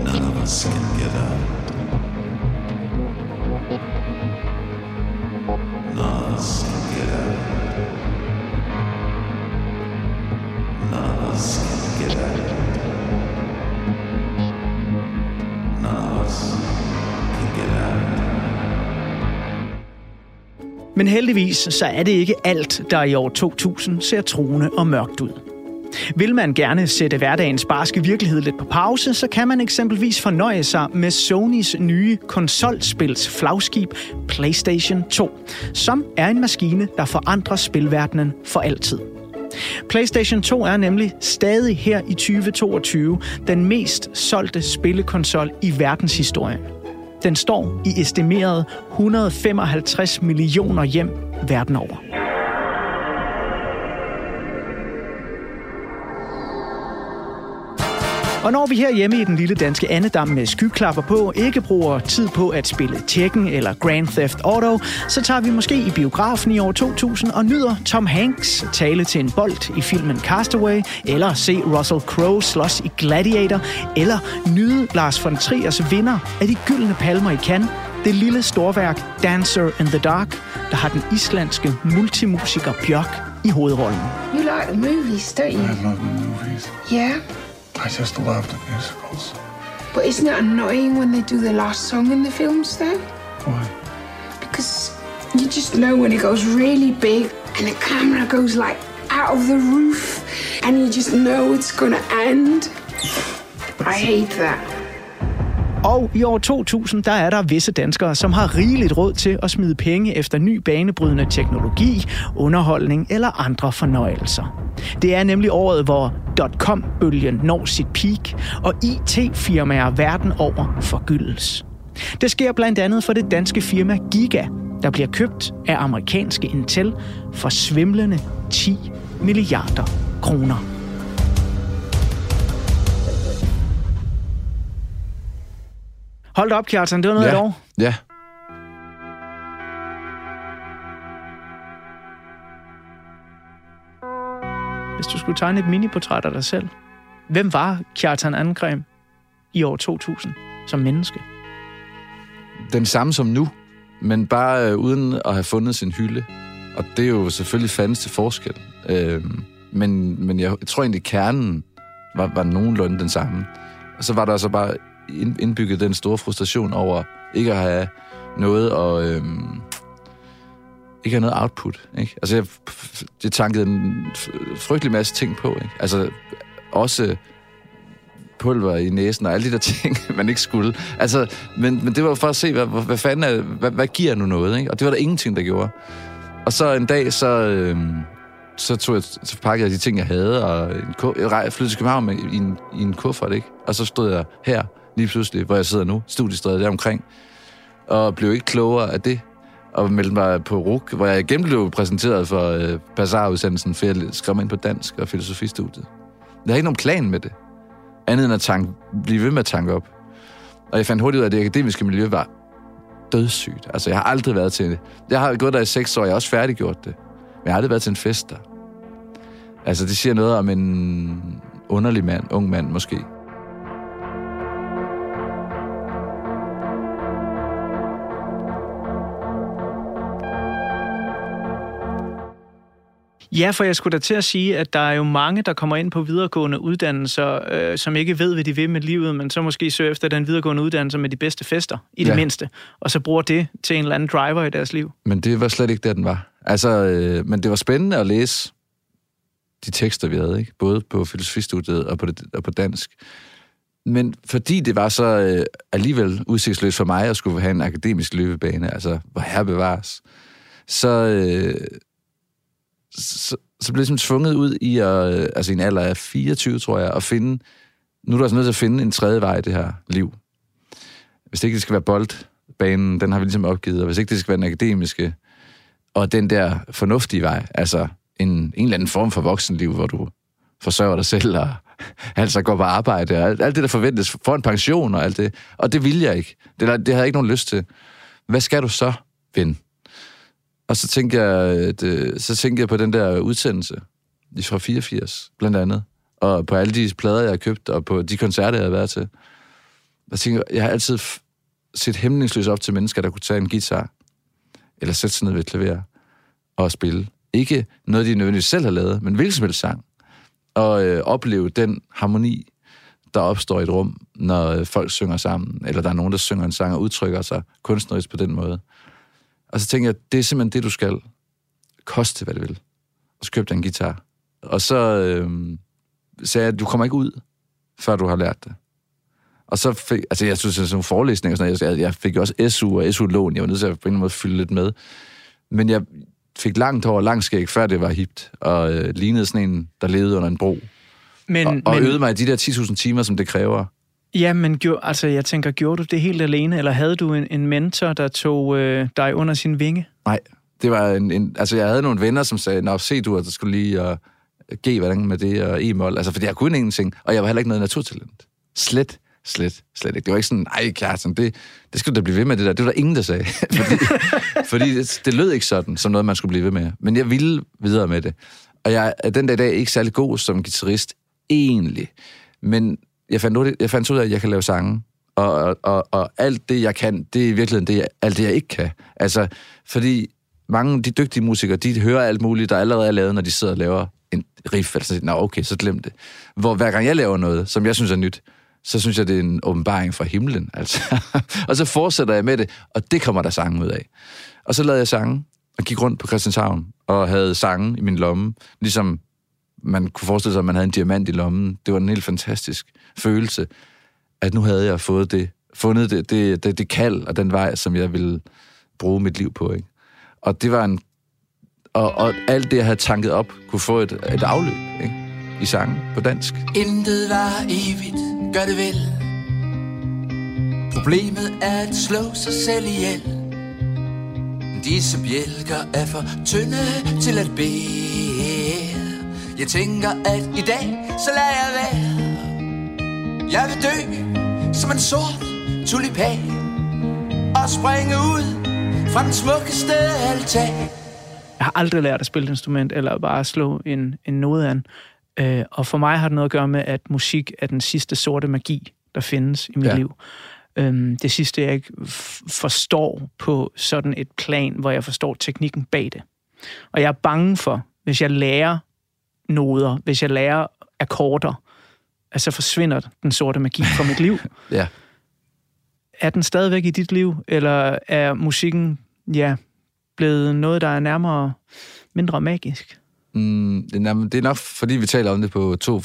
None of us can get out. None of us can get out. None of us can get out. None of us can get out. Men heldigvis så er det ikke alt, der i år 2000 ser truende og mørkt ud. Vil man gerne sætte hverdagens barske virkelighed lidt på pause, så kan man eksempelvis fornøje sig med Sonys nye konsolspils flagskib PlayStation 2, som er en maskine, der forandrer spilverdenen for altid. PlayStation 2 er nemlig stadig her i 2022 den mest solgte spillekonsol i verdenshistorien. Den står i estimeret 155 millioner hjem verden over. Og når vi her hjemme i den lille danske andedam med skyklapper på ikke bruger tid på at spille Tekken eller Grand Theft Auto, så tager vi måske i biografen i år 2000 og nyder Tom Hanks tale til en bold i filmen Castaway, eller se Russell Crowe slås i Gladiator, eller nyde Lars von Triers vinder af de gyldne palmer i Cannes, det lille storværk Dancer in the Dark, der har den islandske multimusiker Bjørk i hovedrollen. You like the movies, don't you? I love the movies. Yeah. I just love the musicals. But isn't it annoying when they do the last song in the films, though? Why? Because you just know when it goes really big and the camera goes like out of the roof and you just know it's gonna end. I hate that. Og i år 2000, der er der visse danskere, som har rigeligt råd til at smide penge efter ny banebrydende teknologi, underholdning eller andre fornøjelser. Det er nemlig året, hvor .com-bølgen når sit peak, og IT-firmaer verden over forgyldes. Det sker blandt andet for det danske firma Giga, der bliver købt af amerikanske Intel for svimlende 10 milliarder kroner. Hold da op, Kjartan. Det var noget ja. af et år. Ja. Hvis du skulle tegne et miniportræt af dig selv, hvem var Kjartan Angrem i år 2000 som menneske? Den samme som nu, men bare øh, uden at have fundet sin hylde. Og det er jo selvfølgelig fandens til forskel. Øh, men, men jeg, tror egentlig, kernen var, var nogenlunde den samme. Og så var der så bare indbygget den store frustration over ikke at have noget og øhm, ikke have noget output. Ikke? Altså, jeg, det tankede en frygtelig masse ting på. Ikke? Altså, også pulver i næsen og alle de der [laughs] ting, man ikke skulle. Altså, men, men det var for at se, hvad, hvad, hvad fanden er, hvad, hvad giver nu noget? Ikke? Og det var der ingenting, der gjorde. Og så en dag, så, øhm, så, tog jeg, så pakkede jeg de ting, jeg havde, og en, ku- jeg flyttede til København med, i, en, i en kuffert, ikke? Og så stod jeg her, lige pludselig, hvor jeg sidder nu, studiestredet der omkring, og blev ikke klogere af det, og meldte mig på RUK, hvor jeg igen blev præsenteret for øh, Bazaar-udsendelsen, for jeg skrev mig ind på dansk og filosofistudiet. Jeg har ikke nogen plan med det, andet end at tanke, blive ved med at tanke op. Og jeg fandt hurtigt ud af, at det akademiske miljø var dødssygt. Altså, jeg har aldrig været til... det. Jeg har gået der i seks år, jeg har også færdiggjort det. Men jeg har aldrig været til en fest der. Altså, det siger noget om en underlig mand, ung mand måske. Ja, for jeg skulle da til at sige, at der er jo mange, der kommer ind på videregående uddannelser, øh, som ikke ved, hvad de vil med livet, men så måske søger efter den videregående uddannelse med de bedste fester, i det Ja. mindste, og så bruger det til en eller anden driver i deres liv. Men det var slet ikke det, den var. Altså, øh, men det var spændende at læse de tekster, vi havde, ikke? Både på filosofistudiet og på, det, og på dansk. Men fordi det var så øh, alligevel udsigtsløst for mig at skulle have en akademisk løbebane, altså hvor her bevares, så, øh, så, så blev jeg ligesom tvunget ud i, at, øh, altså i en alder af 24, tror jeg, at finde, nu er du altså nødt til at finde en tredje vej i det her liv. Hvis det ikke det skal være boldbanen, den har vi ligesom opgivet, og hvis ikke det skal være den akademiske, og den der fornuftige vej, altså en, en eller anden form for voksenliv, hvor du forsørger dig selv, og [laughs] altså går på arbejde, og alt, alt det, der forventes, for en pension og alt det. Og det ville jeg ikke. Det, det havde jeg ikke nogen lyst til. Hvad skal du så, ven? Og så tænkte jeg, at, øh, så tænkte jeg på den der udsendelse fra 84, blandt andet. Og på alle de plader, jeg har købt, og på de koncerter, jeg har været til. Jeg tænker, jeg har altid set hæmningsløst op til mennesker, der kunne tage en guitar, eller sætte sig ned ved et klaver og spille. Ikke noget, de nødvendigvis selv har lavet, men hvilken som helst sang. Og øh, opleve den harmoni, der opstår i et rum, når øh, folk synger sammen, eller der er nogen, der synger en sang og udtrykker sig kunstnerisk på den måde. Og så tænker jeg, det er simpelthen det, du skal. Koste, hvad det vil. Og så købte jeg en guitar. Og så øh, sagde jeg, du kommer ikke ud, før du har lært det. Og så fik, altså jeg synes, sådan nogle forelæsninger, og sådan noget. Jeg, jeg fik også SU og SU-lån, jeg var nødt til at på en eller anden måde fylde lidt med. Men jeg fik langt hår og langt skæg, før det var hipt, og øh, lignede sådan en, der levede under en bro. Men, og, og men, øvede mig de der 10.000 timer, som det kræver. Ja, men gjorde, altså, jeg tænker, gjorde du det helt alene, eller havde du en, en mentor, der tog øh, dig under sin vinge? Nej, det var en, en... Altså, jeg havde nogle venner, som sagde, Nå, se du, at du skulle lige uh, G, hvordan med det, og E-mål, Altså, fordi jeg kunne ingenting, og jeg var heller ikke noget naturtalent. Slet, slet, slet ikke. Det var ikke sådan, nej, Kjartan, det, det skulle du da blive ved med det der. Det var der ingen, der sagde. [laughs] fordi fordi det, det lød ikke sådan, som noget, man skulle blive ved med. Men jeg ville videre med det. Og jeg er den dag i dag ikke særlig god som guitarist, egentlig. Men jeg fandt, ud, jeg fandt ud af, at jeg kan lave sange. Og, og, og, og alt det, jeg kan, det er i virkeligheden det, jeg, alt det, jeg ikke kan. Altså, fordi mange af de dygtige musikere, de hører alt muligt, der allerede er lavet, når de sidder og laver en riff. Altså, nå, okay, så glem det. Hvor hver gang jeg laver noget, som jeg synes er nyt, så synes jeg, det er en åbenbaring fra himlen. [laughs] Altså. og så fortsætter jeg med det, og det kommer der sange ud af. Og så lavede jeg sange, og gik rundt på Christianshavn, og havde sange i min lomme, ligesom man kunne forestille sig, at man havde en diamant i lommen. Det var en helt fantastisk følelse, at nu havde jeg fået det, fundet det, det, det, det kald og den vej, som jeg ville bruge mit liv på. Ikke? Og det var en... Og, og alt det, jeg havde tanket op, kunne få et, et afløb ikke? i sangen på dansk. Intet var evigt, gør det vel Problemet er at slå sig selv ihjel Disse bjælker er for tynde til at bære jeg tænker, at i dag, så lader jeg være Jeg vil dø som en sort tulipan Og springe ud fra den smukkeste altan Jeg har aldrig lært at spille et instrument, eller bare slå en, en node an. Øh, og for mig har det noget at gøre med, at musik er den sidste sorte magi, der findes i mit Ja. liv. Øhm, det sidste, jeg ikke forstår på sådan et plan, hvor jeg forstår teknikken bag det. Og jeg er bange for, hvis jeg lærer noder, hvis jeg lærer akkorder, at så forsvinder den sorte magi fra mit liv. [laughs] Ja. Er den stadigvæk i dit liv, eller er musikken, ja, blevet noget, der er nærmere mindre magisk? Mm, det, er, nok, fordi vi taler om det på to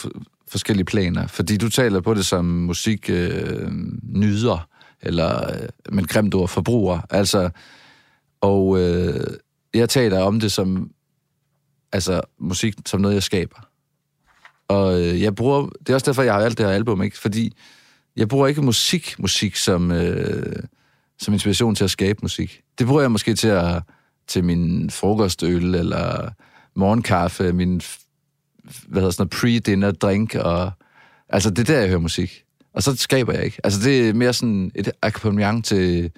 forskellige planer. Fordi du taler på det som musik øh, nyder, eller øh, med grimt ord, forbruger. Altså, og øh, jeg taler om det som altså, musik som noget, jeg skaber. Og øh, jeg bruger, det er også derfor, jeg har alt det her album, ikke? Fordi jeg bruger ikke musik, musik som, øh, som inspiration til at skabe musik. Det bruger jeg måske til at til min frokostøl, eller morgenkaffe, min hvad hedder sådan noget, pre-dinner drink, og altså det er der, jeg hører musik. Og så skaber jeg ikke. Altså det er mere sådan et akkompagnement til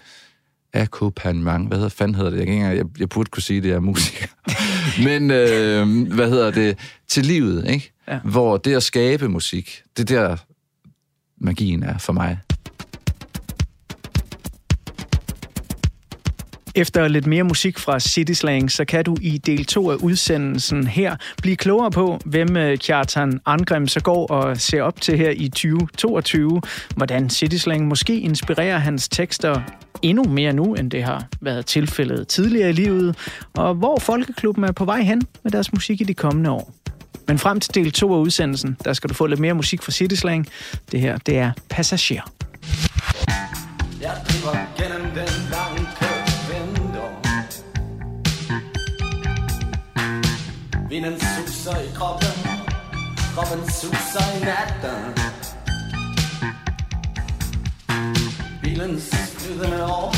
akkompagnement. Hvad hedder, fanden hedder det? Jeg, ikke jeg, jeg burde kunne sige, det er musiker. [laughs] Men, øh, hvad hedder det? Til livet, ikke? Ja. Hvor det at skabe musik, det er der magien er for mig. Efter lidt mere musik fra City Slang, så kan du i del 2 af udsendelsen her blive klogere på, hvem øh, Kjartan Angrim så går og ser op til her i 2022. Hvordan City Slang måske inspirerer hans tekster endnu mere nu, end det har været tilfældet tidligere i livet, og hvor Folkeklubben er på vej hen med deres musik i de kommende år. Men frem til del 2 af udsendelsen, der skal du få lidt mere musik fra City Slang. Det her, det er Passager. Jeg driver gennem den blanke vinter Vinden suser i kroppen Kroppen suser i natten Bilens flydende år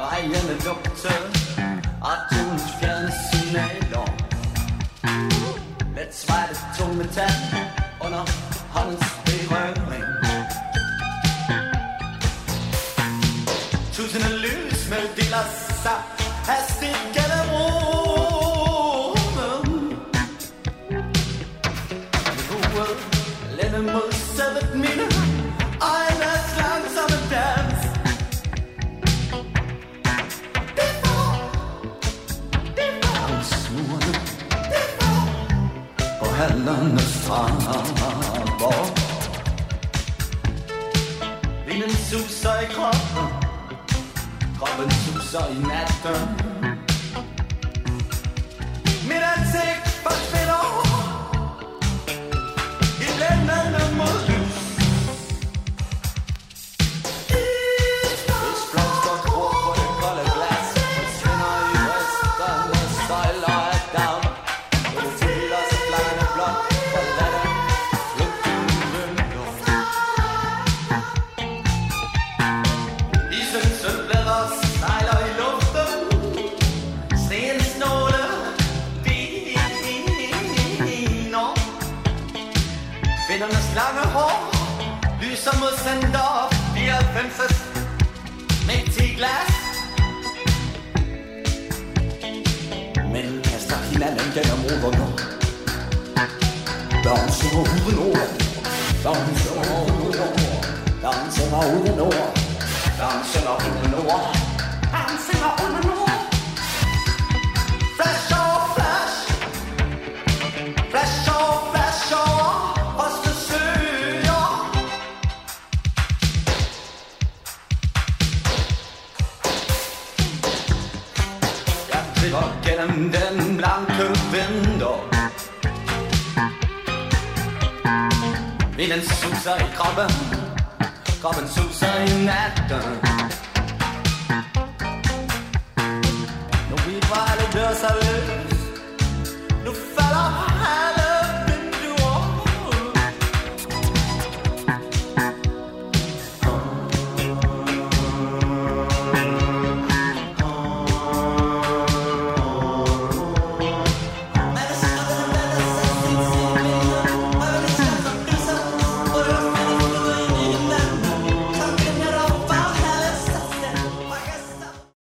Ejerne lugte Radioens fjerne signaler Let svejte tung metal Under håndens berøring. Tusinde lys med meddeler sig hallerne strandbord Vinden suser i kroppen Kroppen suser Mod center 94 Med til glas Mænd kaster hinanden gennem ruderne Danser uden ord Danser uden ord Danser uden ord Danser uden ord Danser uden ord suser i kroppen Kroppen suser i natten.